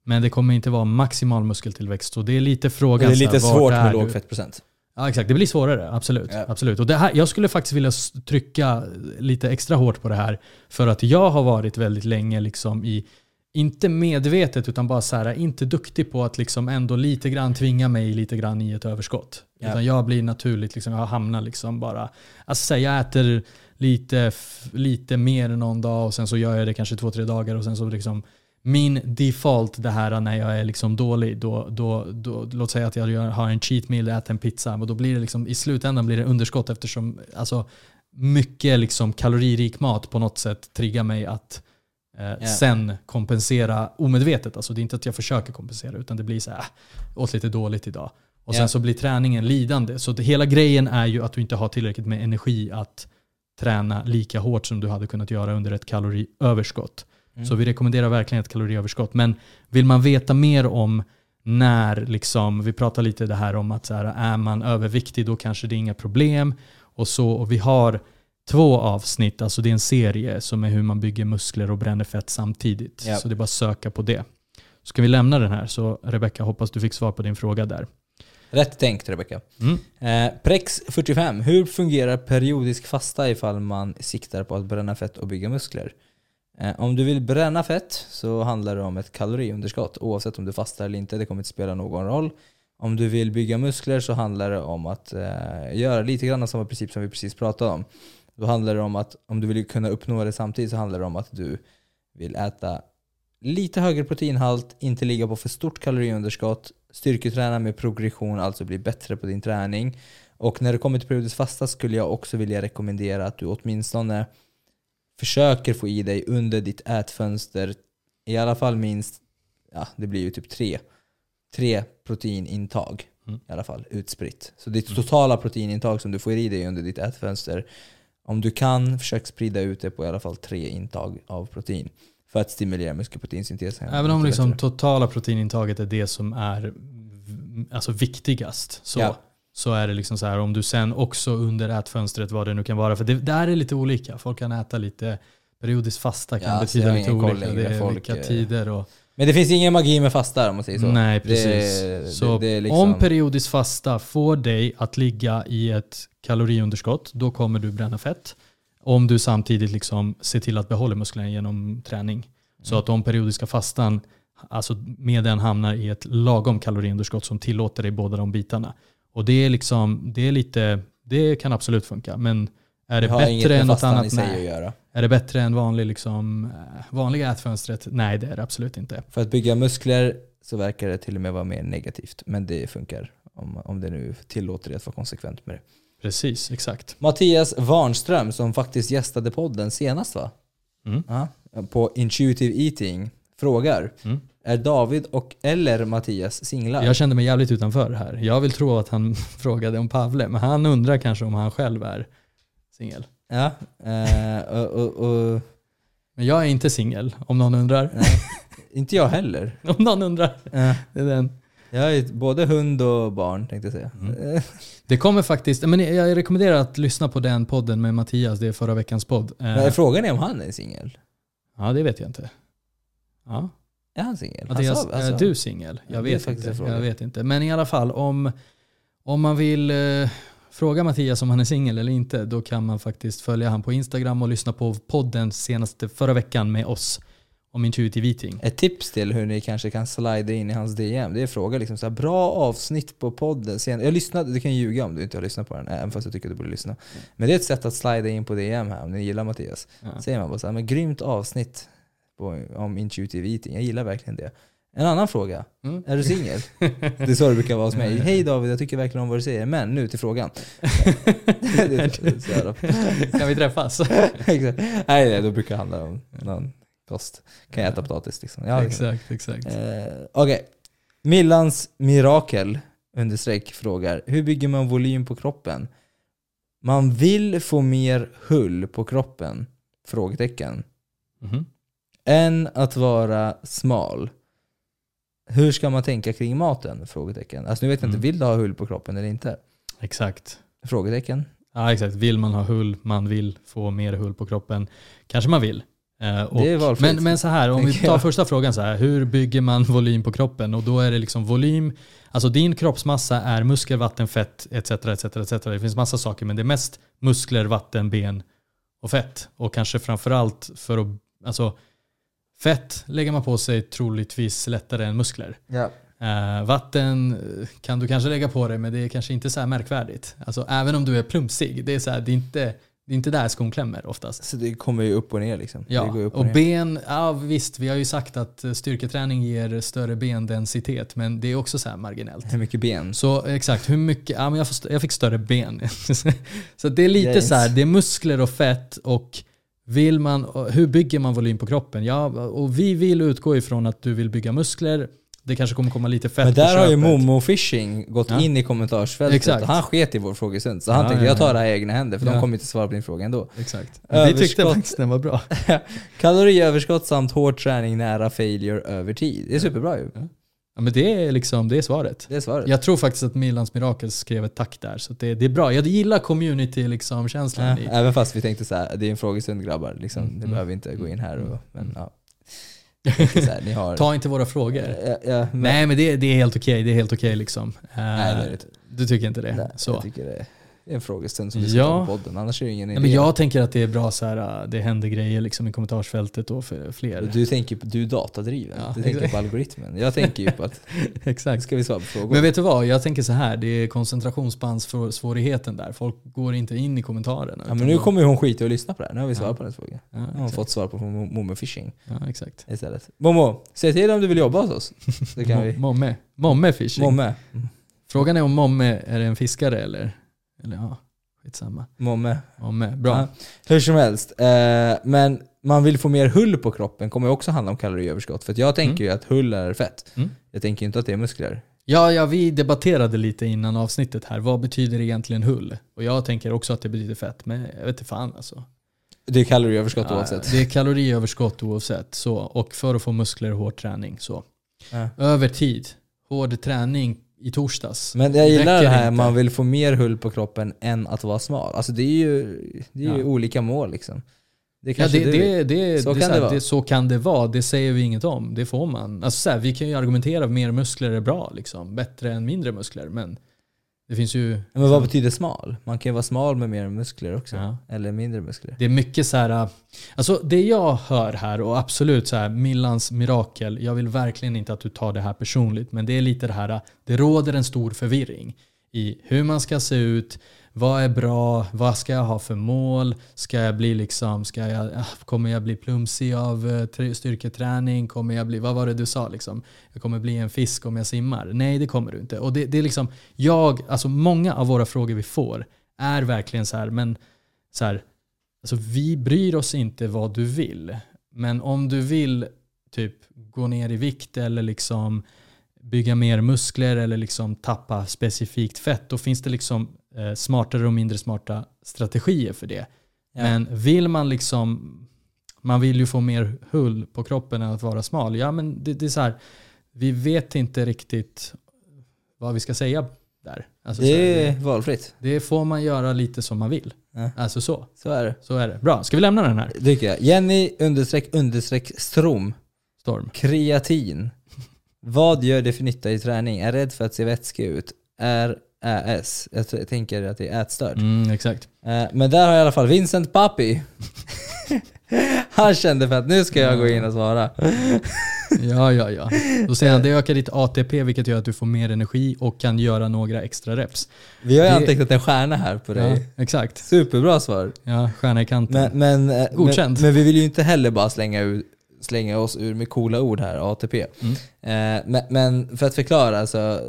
Men det kommer inte vara maximal muskeltillväxt. Så det är lite frågan. det är lite svårt är med låg fettprocent. Ja exakt, det blir svårare. Absolut. Ja. absolut. Och det här, jag skulle faktiskt vilja trycka lite extra hårt på det här. För att jag har varit väldigt länge liksom i, inte medvetet utan bara så här, inte duktig på att liksom ändå lite grann tvinga mig lite grann i ett överskott. Ja. Utan jag blir naturligt, liksom, jag hamnar liksom bara, alltså här, jag äter lite, lite mer någon dag och sen så gör jag det kanske två, tre dagar och sen så liksom min default det här när jag är liksom dålig, då, då, då, låt säga att jag gör, har en cheat meal, äter en pizza, och då blir det liksom, i slutändan blir det underskott eftersom alltså, mycket liksom kaloririk mat på något sätt triggar mig att eh, sen kompensera omedvetet. Alltså det är inte att jag försöker kompensera utan det blir så här, äh, åt lite dåligt idag. Och sen Ja. så blir träningen lidande. Så det, hela grejen är ju att du inte har tillräckligt med energi att träna lika hårt som du hade kunnat göra under ett kaloriöverskott. Så vi rekommenderar verkligen ett kaloriöverskott. Men vill man veta mer om när, liksom, vi pratar lite det här om att så här, är man överviktig då kanske det är inga problem. Och, så, och vi har två avsnitt, alltså det är en serie som är hur man bygger muskler och bränner fett samtidigt. Ja. Så det är bara att söka på det. Ska vi lämna den här? Så Rebecka, hoppas du fick svar på din fråga där. Rätt tänkt Rebecka. Mm. Eh, Prex 45. Hur fungerar periodisk fasta ifall man siktar på att bränna fett och bygga muskler? Eh, om du vill bränna fett så handlar det om ett kaloriunderskott oavsett om du fastar eller inte. Det kommer inte spela någon roll. Om du vill bygga muskler så handlar det om att eh, göra lite grann samma princip som vi precis pratade om. Då handlar det om att om du vill kunna uppnå det samtidigt så handlar det om att du vill äta lite högre proteinhalt, inte ligga på för stort kaloriunderskott, styrketräna med progression, alltså bli bättre på din träning. Och när det kommer till periodisk fasta skulle jag också vilja rekommendera att du åtminstone försöker få i dig under ditt ätfönster i alla fall minst, ja det blir ju typ tre, tre proteinintag Mm. i alla fall utspritt. Så ditt totala proteinintag som du får i dig under ditt ätfönster, om du kan, försök sprida ut det på i alla fall tre intag av protein för att stimulera muskelproteinsyntesen. Även om liksom bättre. totala proteinintaget är det som är alltså viktigast så, Ja. så är det liksom så här om du sen också under ätfönstret vad det nu kan vara. För det där är lite olika. Folk kan äta lite periodiskt fasta kan Ja, betyda lite olika. Det är Folk, vilka eh, tider och Men det finns ingen magi med fasta om man säger så. Nej, precis. Det, så det, det liksom, om periodisk fasta får dig att ligga i ett kaloriunderskott, då kommer du bränna fett. Om du samtidigt liksom ser till att behålla musklerna genom träning. Så Mm. att om periodiska fastan alltså med den hamnar i ett lagom kaloriunderskott som tillåter dig båda de bitarna. Och det är liksom, det är lite, det kan absolut funka. Men är det bättre än något annat? Nej. göra. Är det bättre än vanlig, liksom, eh, vanliga ätfönstret? Nej, det är det absolut inte. För att bygga muskler så verkar det till och med vara mer negativt. Men det funkar om, om det nu tillåter dig att vara konsekvent med det. Precis, exakt. Mattias Warnström som faktiskt gästade podden senast va? Mm. Ja, på Intuitive Eating frågar Mm. Är David och eller Mattias singlar? Jag kände mig jävligt utanför här. Jag vill tro att han [laughs] frågade om Pavle, men han undrar kanske om han själv är singel. Ja, eh, och, och, och, Men jag är inte singel, om någon undrar. nej, inte jag heller. [laughs] Om någon undrar. Eh, Det, är den. Jag är både hund och barn tänkte jag säga. Mm. [laughs] Det kommer faktiskt, men jag rekommenderar att lyssna på den podden med Mattias, det är förra veckans podd. Eh, Men frågan är om han är singel? Ja, det vet jag inte. Ja. Är han singel? Han Mattias, sa- alltså- är du singel? Ja, Jag vet inte. Jag vet inte. Men i alla fall, om, om man vill eh, fråga Mattias om han är singel eller inte, då kan man faktiskt följa han på Instagram och lyssna på podden senaste förra veckan med oss om intuitive eating. Ett tips till hur ni kanske kan slida in i hans DM, det är att fråga liksom så här, bra avsnitt på podden. Sen, jag lyssnade, du kan ljuga om du inte har lyssnat på den, även fast jag tycker att du borde lyssna. Men det är ett sätt att slida in på DM här om ni gillar Mattias. Ja. Säger man bara så här, men grymt avsnitt på, om intuitive eating, jag gillar verkligen det. En annan fråga, Mm. är du singel? [laughs] Det är så det brukar vara hos mig. Hej David, jag tycker verkligen om vad du säger, men nu till frågan. [laughs] [laughs] kan vi träffas? Nej, då brukar det handla om någon kost. Kan jag äta potatis liksom. Ja, exakt, exakt. Eh, Okej. Millans mirakel understreck frågar Hur bygger man volym på kroppen? Man vill få mer hull på kroppen? Frågetecken. Mhm. Än att vara smal. Hur ska man tänka kring maten? Frågetecken. Alltså nu vet jag inte, Mm. vill du ha hull på kroppen eller inte? Exakt. Frågetecken. Ja, exakt. Vill man ha hull, man vill få mer hull på kroppen. Kanske man vill. Eh, och, Det är valfritt, men, men så här, om vi tar första frågan så här. Hur bygger man volym på kroppen? Och då är det liksom volym, alltså din kroppsmassa är muskler, vatten, fett etc. etc, etc. Det finns massa saker men det är mest muskler, vatten, ben och fett. Och kanske framförallt för att, alltså fett lägger man på sig troligtvis lättare än muskler. Ja. Eh, vatten eh, kan du kanske lägga på dig men det är kanske inte så här märkvärdigt. Alltså även om du är plumpsig, det är, så här, det är, inte, det är inte där skon klämmer oftast. Så det kommer ju upp och ner liksom. Ja, och ner. ben, ja visst vi har ju sagt att eh, styrketräning ger större bendensitet men det är också så marginellt. Hur mycket ben? Så exakt, hur mycket? Ja, men jag, jag fick större ben. [laughs] så det är lite Yes. så här, det är muskler och fett och vill man, och hur bygger man volym på kroppen? Ja, och vi vill utgå ifrån att du vill bygga muskler. Det kanske kommer komma lite fett Men på där har ju. Momo Fishing gått Ja. in i kommentarsfältet. Exakt. Han sket i vår frågestund. Så han Ja, tänkte ja, jag tar det här i egna händer för de kommer inte svara på din fråga ändå. Exakt. Vi tyckte faktiskt den var bra. [laughs] Kaloriöverskott samt hård träning nära failure över tid. Det är superbra ju. Ja, men det är liksom, det är svaret. Det är svaret. Jag tror faktiskt att Milans Mirakel skrev ett tack där, så det, det är bra. Jag gillar community-känslan liksom, känslan Ja, i. även fast vi tänkte så här, det är en frågestund grabbar. Liksom, Mm, det mm, behöver inte gå in här. Och, mm, men, ja. Här, ni har... Ta inte våra frågor. Ja, ja, Nej men det, det är helt okej, det är helt okej liksom. Eh, Nej, det är det inte. Du tycker inte det? Nej, så. Jag tycker det. En frågestund som vi ska Ja. ta på podden, annars är det ingen idé. Nej, men jag tänker att det är bra så här, äh, det händer grejer liksom i kommentarsfältet och för fler. Du tänker på, du är datadriven, Ja, du tänker exakt. på algoritmen. Jag tänker ju på att, [laughs] Exakt. ska vi svara på frågor? Men vet du vad, jag tänker så här, det är koncentrationsspannsvårigheten där. Folk går inte in i kommentarerna. ja, men nu kommer hon skita och lyssna på det här. Nu har vi svarat Ja. på hennes fråga. Ja, Nu har hon fått svar på från Momo Fishing Ja, exakt. istället. Momo, säg till om du vill jobba hos oss. Så kan [laughs] vi. Mo- Momme. Momme fishing. Momme. Frågan är om Momme är en fiskare eller, eller ja, skitsamma. Momme. Momme, bra. Ja. Hur som helst. Eh, men man vill få mer hull på kroppen kommer också handla om kaloriöverskott. För jag tänker ju att hull är fett. Mm. Jag tänker inte att det är muskler. Ja, ja, vi debatterade lite innan avsnittet här. Vad betyder egentligen hull? Och jag tänker också att det betyder fett, men jag vet inte fan alltså. Det är kaloriöverskott Ja, oavsett. Det är kaloriöverskott oavsett. Så, och för att få muskler och hård träning. Så. Ja. Över tid. Hård träning i torsdags. Men jag gillar det här, inte. man vill få mer hull på kroppen än att vara smal. Alltså det är ju, det är ju Ja. olika mål liksom. Det Ja, kanske det, du det, vill. det, Så det, kan det vara. det, så kan det vara. Det säger vi inget om. Det får man. Alltså, så här, vi kan ju argumentera mer muskler är bra. Liksom. Bättre än mindre muskler. Men det finns ju... Men vad betyder smal? Man kan ju vara smal med mer muskler också. Ja. Eller mindre muskler. Det är mycket så här, alltså det jag hör här och absolut så här, Millans mirakel, jag vill verkligen inte att du tar det här personligt, men det är lite det här, det råder en stor förvirring i hur man ska se ut, vad är bra, vad ska jag ha för mål, ska jag bli liksom, ska jag, ah, kommer jag bli plumsig av eh, styrketräning, kommer jag bli, vad var det du sa liksom, jag kommer bli en fisk om jag simmar. Nej det kommer du inte. Och det, det är liksom, jag, alltså många av våra frågor vi får är verkligen så här, men så här, Alltså vi bryr oss inte vad du vill. Men om du vill typ gå ner i vikt eller liksom bygga mer muskler eller liksom tappa specifikt fett, då finns det liksom eh, smartare och mindre smarta strategier för det. Ja. Men vill man liksom, man vill ju få mer hull på kroppen än att vara smal. Ja men det, det är så här, vi vet inte riktigt vad vi ska säga där. Alltså, så här, Det är det, valfritt. det får man göra lite som man vill. Ja. Alltså så. Så är det. Så är det. Bra, ska vi lämna den här? Tycker jag. Jenny understreck understreck Strom. Storm. Kreatin. Vad gör det för nytta i träning? Är rädd för att se vätskig ut. Är AS. Jag tänker att det är ätstörd. Mm, exakt. Eh, Men där har i alla fall Vincent Papi. Han kände för att nu ska jag gå in och svara. Ja, ja, ja. Då säger han det ökar ditt ATP vilket gör att du får mer energi och kan göra några extra reps. Vi har ju Det- antecknat en stjärna här på Ja, dig. exakt. Superbra svar. Ja, stjärna i kanten. Men, men, eh, Godkänt. men, men vi vill ju inte heller bara slänga, ur, slänga oss ur med coola ord här, ATP. Mm. Eh, men, för att förklara, så,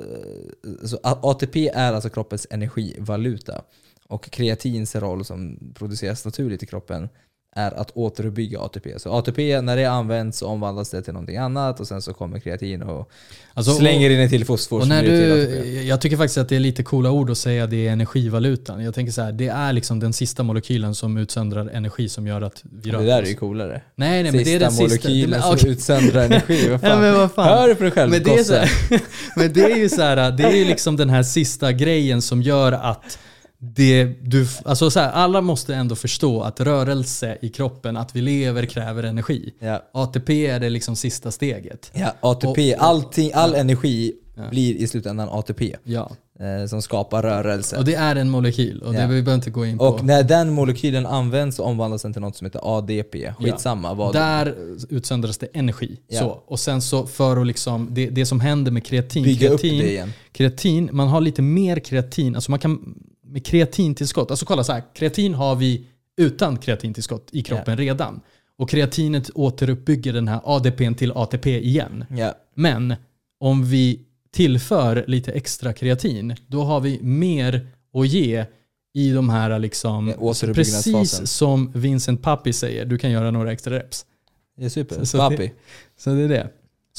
så A- ATP är alltså kroppens energivaluta. Och kreatins roll som produceras naturligt i kroppen är att återuppbygga ATP. Så ATP, när det används så omvandlas det till någonting annat och sen så kommer kreatin och Alltså, slänger och, in en till fosfor och när du, ATP. jag tycker faktiskt att det är lite coola ord att säga det är energivalutan. Jag tänker så här, det är liksom den sista molekylen som utsöndrar energi som gör att vi rör Det där är oss. ju coolare. Nej, nej, men det är den sista. molekylen men, som utsöndrar energi. Vad fan? [laughs] Ja, men vad fan. Hör på dig själv Men det, är så här, [laughs] men det är ju så här, det är ju liksom den här sista grejen som gör att det, du, alltså så här, alla måste ändå förstå att rörelse i kroppen, att vi lever kräver energi. Ja. ATP är det liksom sista steget. Ja, ATP, allting, all energi Ja. blir i slutändan ATP. Ja. Eh, som skapar rörelse. Och det är en molekyl och det vi behöver inte gå in på. Och när den molekylen används så omvandlas den till något som heter ADP. Skitsamma vad Där utsöndras det energi. Så. Och sen så för att liksom, det, det som händer med kreatin, bygga upp kreatin, det igen. kreatin, man har lite mer kreatin, alltså man kan med kreatintillskott, alltså kolla så här, kreatin har vi utan kreatintillskott i kroppen redan. Och kreatinet återuppbygger den här ADPn till ATP igen. Ja. Men om vi tillför lite extra kreatin, då har vi mer att ge i de här liksom, Ja, precis som Vincent Papi säger, du kan göra några extra reps. Det är super. Så- så Papi. Så det är det.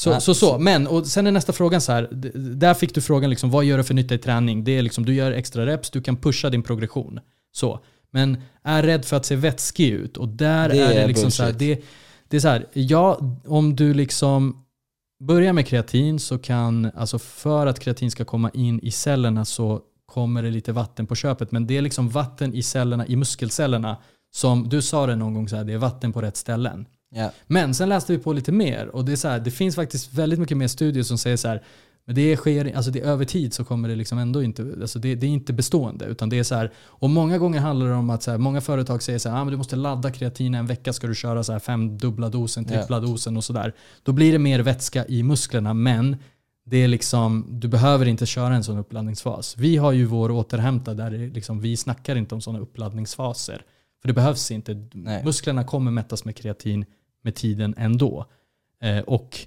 Så, Ja, så, så. Men, och sen är nästa frågan så här. Där fick du frågan liksom, vad gör det för nytta i träning? Det är liksom, du gör extra reps, du kan pusha din progression. Så. Men är rädd för att se vätskig ut. Och där Det är det liksom så här, bullshit. det, det är så här, ja, om du liksom börjar med kreatin så kan, alltså för att kreatin ska komma in i cellerna så kommer det lite vatten på köpet. Men det är liksom vatten i cellerna, i muskelcellerna, som du sa det någon gång så här, det är vatten på rätt ställen. Ja. Men sen läste vi på lite mer och det är så här, det finns faktiskt väldigt mycket mer studier som säger så här, Men det sker, alltså det, över tid så kommer det liksom ändå inte, alltså det, det är inte bestående. Utan det är så här, och många gånger handlar det om att så här, många företag säger så här, ah, men du måste ladda kreatin en vecka ska du köra så här fem dubbla dosen, trippla dosen och sådär. Då blir det mer vätska i musklerna men det är liksom, du behöver inte köra en sån uppladdningsfas. Vi har ju vår återhämta där liksom, vi snackar inte om sådana uppladdningsfaser. För det behövs inte. Nej. Musklerna kommer mättas med kreatin med tiden ändå. Eh, och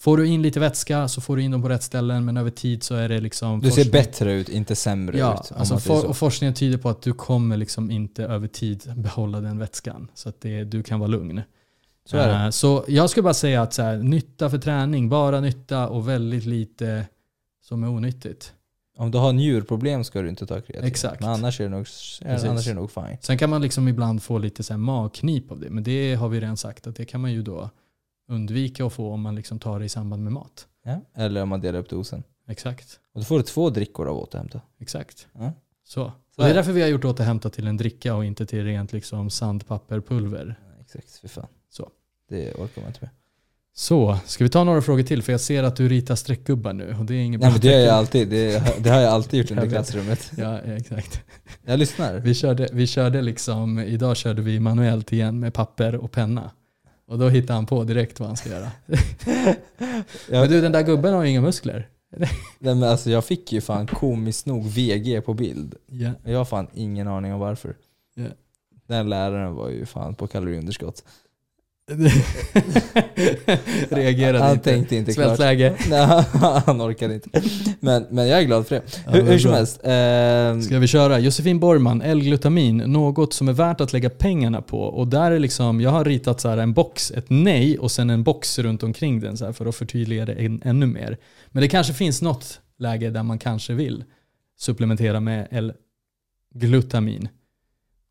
får du in lite vätska så får du in dem på rätt ställen men över tid så är det liksom... Du ser forskning- bättre ut, inte sämre Ja, ut. alltså for, och forskningen tyder på att du kommer liksom inte över tid behålla den vätskan. Så att det, du kan vara lugn. Så är det. Eh, Så jag skulle bara säga att så här, nytta för träning, bara nytta och väldigt lite som är onyttigt. Om du har njurproblem ska du inte ta kreatin. Exakt. Men annars är det nog, Precis. annars är det nog fine. Sen kan man liksom ibland få lite så här magknip av det, men det har vi redan sagt att det kan man ju då undvika att få om man liksom tar det i samband med mat. Ja. Eller om man delar upp dosen. Exakt, Och då får du två drickor av återhämta. exakt. Ja. Så. Och det är därför vi har gjort återhämta till en dricka och inte till rent liksom sandpapperpulver. Exakt, för fan. Så. Det orkar man inte med. Så, ska vi ta några frågor till? För jag ser att du ritar streckgubbar nu och det är inget Nej, men det, har jag alltid, det, det har jag alltid gjort under klassrummet. Ja, exakt. Jag lyssnar. Vi körde, vi körde liksom, idag körde vi manuellt igen med papper och penna. Och då hittade han på direkt vad han ska göra. [laughs] Men du, den där gubben har ju inga muskler. [laughs] nej, men alltså, jag fick ju fan komiskt nog VG på bild. Ja. Jag har fan ingen aning om varför. Ja. Den läraren var ju fan på kaloriunderskott. [laughs] Reagerade Han inte. tänkte inte klart. Svältläge. [laughs] Nej, han orkade inte. Men, men jag är glad för det. Ja, hur, vad hur som helst. ehm, Ska vi köra? Josefin Borgman, L-glutamin, något som är värt att lägga pengarna på. Och där är liksom, jag har ritat så här en box, ett nej och sen en box runt omkring den så här för att förtydliga det än, ännu mer. Men det kanske finns något läge där man kanske vill supplementera med L-glutamin.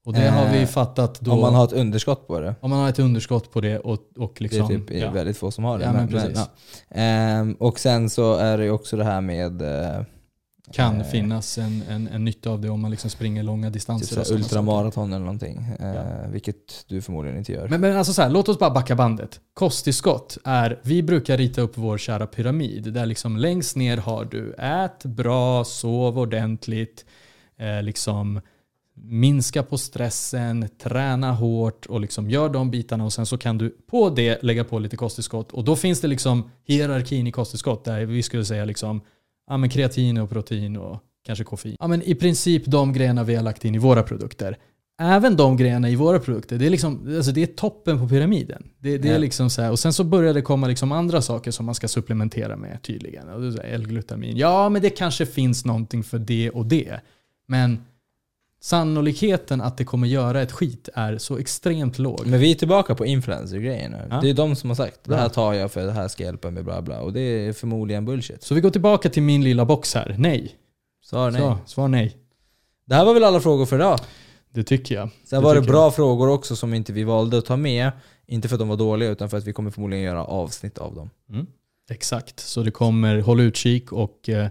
Och det har vi Eh, fattat då. om man har ett underskott på det. om man har ett underskott på det och, och Det är liksom... typ ja. väldigt få som har det. Ja, men precis. ja. Ehm, och sen så är det ju också det här med eh, kan eh, finnas en, en, en nytta av det om man liksom springer långa typ distanser. saker. ultramaraton eller någonting. Ja. Vilket du förmodligen inte gör. Men, men alltså så här, låt oss bara backa bandet. Kosttillskott är, vi brukar rita upp vår kära pyramid där liksom längst ner har du ät bra, sov ordentligt, eh, liksom minska på stressen, träna hårt och liksom gör de bitarna och sen så kan du på det lägga på lite kosttillskott och då finns det liksom hierarkin i kosttillskott där vi skulle säga liksom ja, men kreatin och protein och kanske koffein. Ja, men I princip de grejerna vi har lagt in i våra produkter. Även de grejerna i våra produkter, det är, liksom, alltså det är toppen på pyramiden. Det, det är liksom så här, och sen så börjar det komma liksom andra saker som man ska supplementera med tydligen. L-glutamin. Ja, men det kanske finns någonting för det och det. Men sannolikheten att det kommer göra ett skit är så extremt låg. Men vi är tillbaka på influencer-grejen nu. Ja. Det är de som har sagt det här tar jag för det här ska hjälpa mig bla bla. Och det är förmodligen bullshit. Så vi går tillbaka till min lilla box här. Nej. Svar nej. Så, svar nej. Det här var väl alla frågor för idag. Det tycker jag. Sen Det var det bra frågor också som inte vi valde att ta med. Inte för att de var dåliga utan för att vi kommer förmodligen göra avsnitt av dem. Exakt, så det kommer, håll utkik och eh,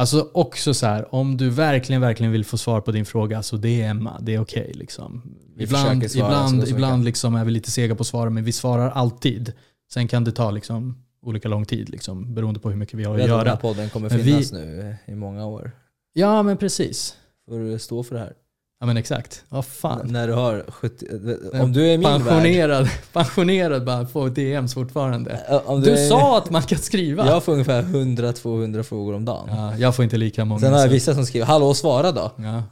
alltså också så här, om du verkligen, verkligen vill få svar på din fråga så DMa, det är okej liksom. Vi Ibland, ibland, ibland liksom är vi lite sega på svara men vi svarar alltid. Sen kan det ta liksom olika lång tid liksom, beroende på hur mycket vi har att att den här göra. podden kommer Men vi- finnas nu i många år. Ja men precis. Får du stå för det här. Ja men exakt. Vad fan. När du har 70... Om du är min värld... pensionerad, [laughs] pensionerad bara på DMs fortfarande. Om Du är, sa att man kan skriva. Jag får ungefär 100-200 frågor om dagen. Ja, jag får inte lika många. Sen har jag vissa som skriver 'Hallå svara då' Ja.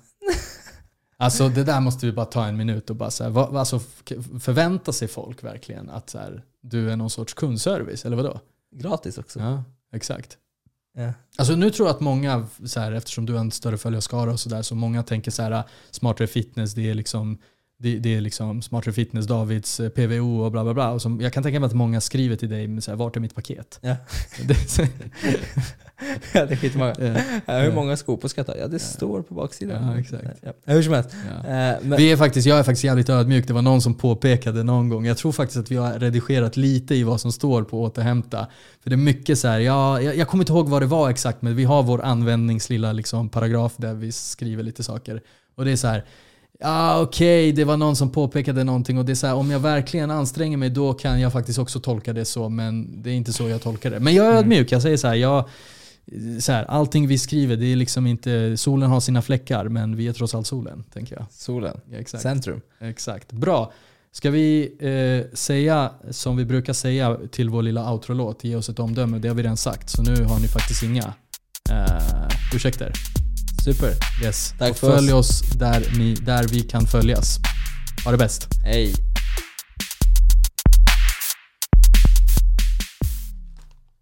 Alltså det där måste vi bara ta en minut och bara så här, vad, alltså, förväntar sig folk verkligen att så här, du är någon sorts kundservice eller vadå? Gratis också. Ja, exakt. Alltså nu tror jag att många, så här, eftersom du har en större följarskara och sådär, så många tänker så här, ah, smartare fitness, det är liksom det, det är liksom smartare fitness, Davids eh, PVO och bla bla bla. Och som, jag kan tänka mig att många skriver till dig med så här, vart är mitt paket? Ja. [laughs] Det, [laughs] Ja, det är skitmånga. ja, Ja, hur många skopor ska jag ta? Ja, det står på baksidan. Ja, exakt. Ja. Hur som helst. ja. Eh, men, Vi är faktiskt, jag är faktiskt jävligt ödmjuk. Det var någon som påpekade någon gång. Jag tror faktiskt att vi har redigerat lite i vad som står på återhämta. För det är mycket så här, ja, jag, jag kommer inte ihåg vad det var exakt, men vi har vår användningslilla liksom paragraf där vi skriver lite saker. Och det är så här, ja okej, det var någon som påpekade någonting och det är så här, om jag verkligen anstränger mig då kan jag faktiskt också tolka det så, men det är inte så jag tolkar det. Men jag är ödmjuk, jag säger så här, jag, så här, allting vi skriver, det är liksom inte, solen har sina fläckar men vi är trots allt solen, tänker jag. Solen. Ja, exakt. Centrum. Exakt. Bra. Ska vi eh, säga som vi brukar säga till vår lilla outro-låt, ge oss ett omdöme. Det har vi redan sagt, så nu har ni faktiskt inga eh, ursäkter. Super. Yes. Tack Och för följ oss, där, ni, där vi kan följas. Ha det bäst. Hej.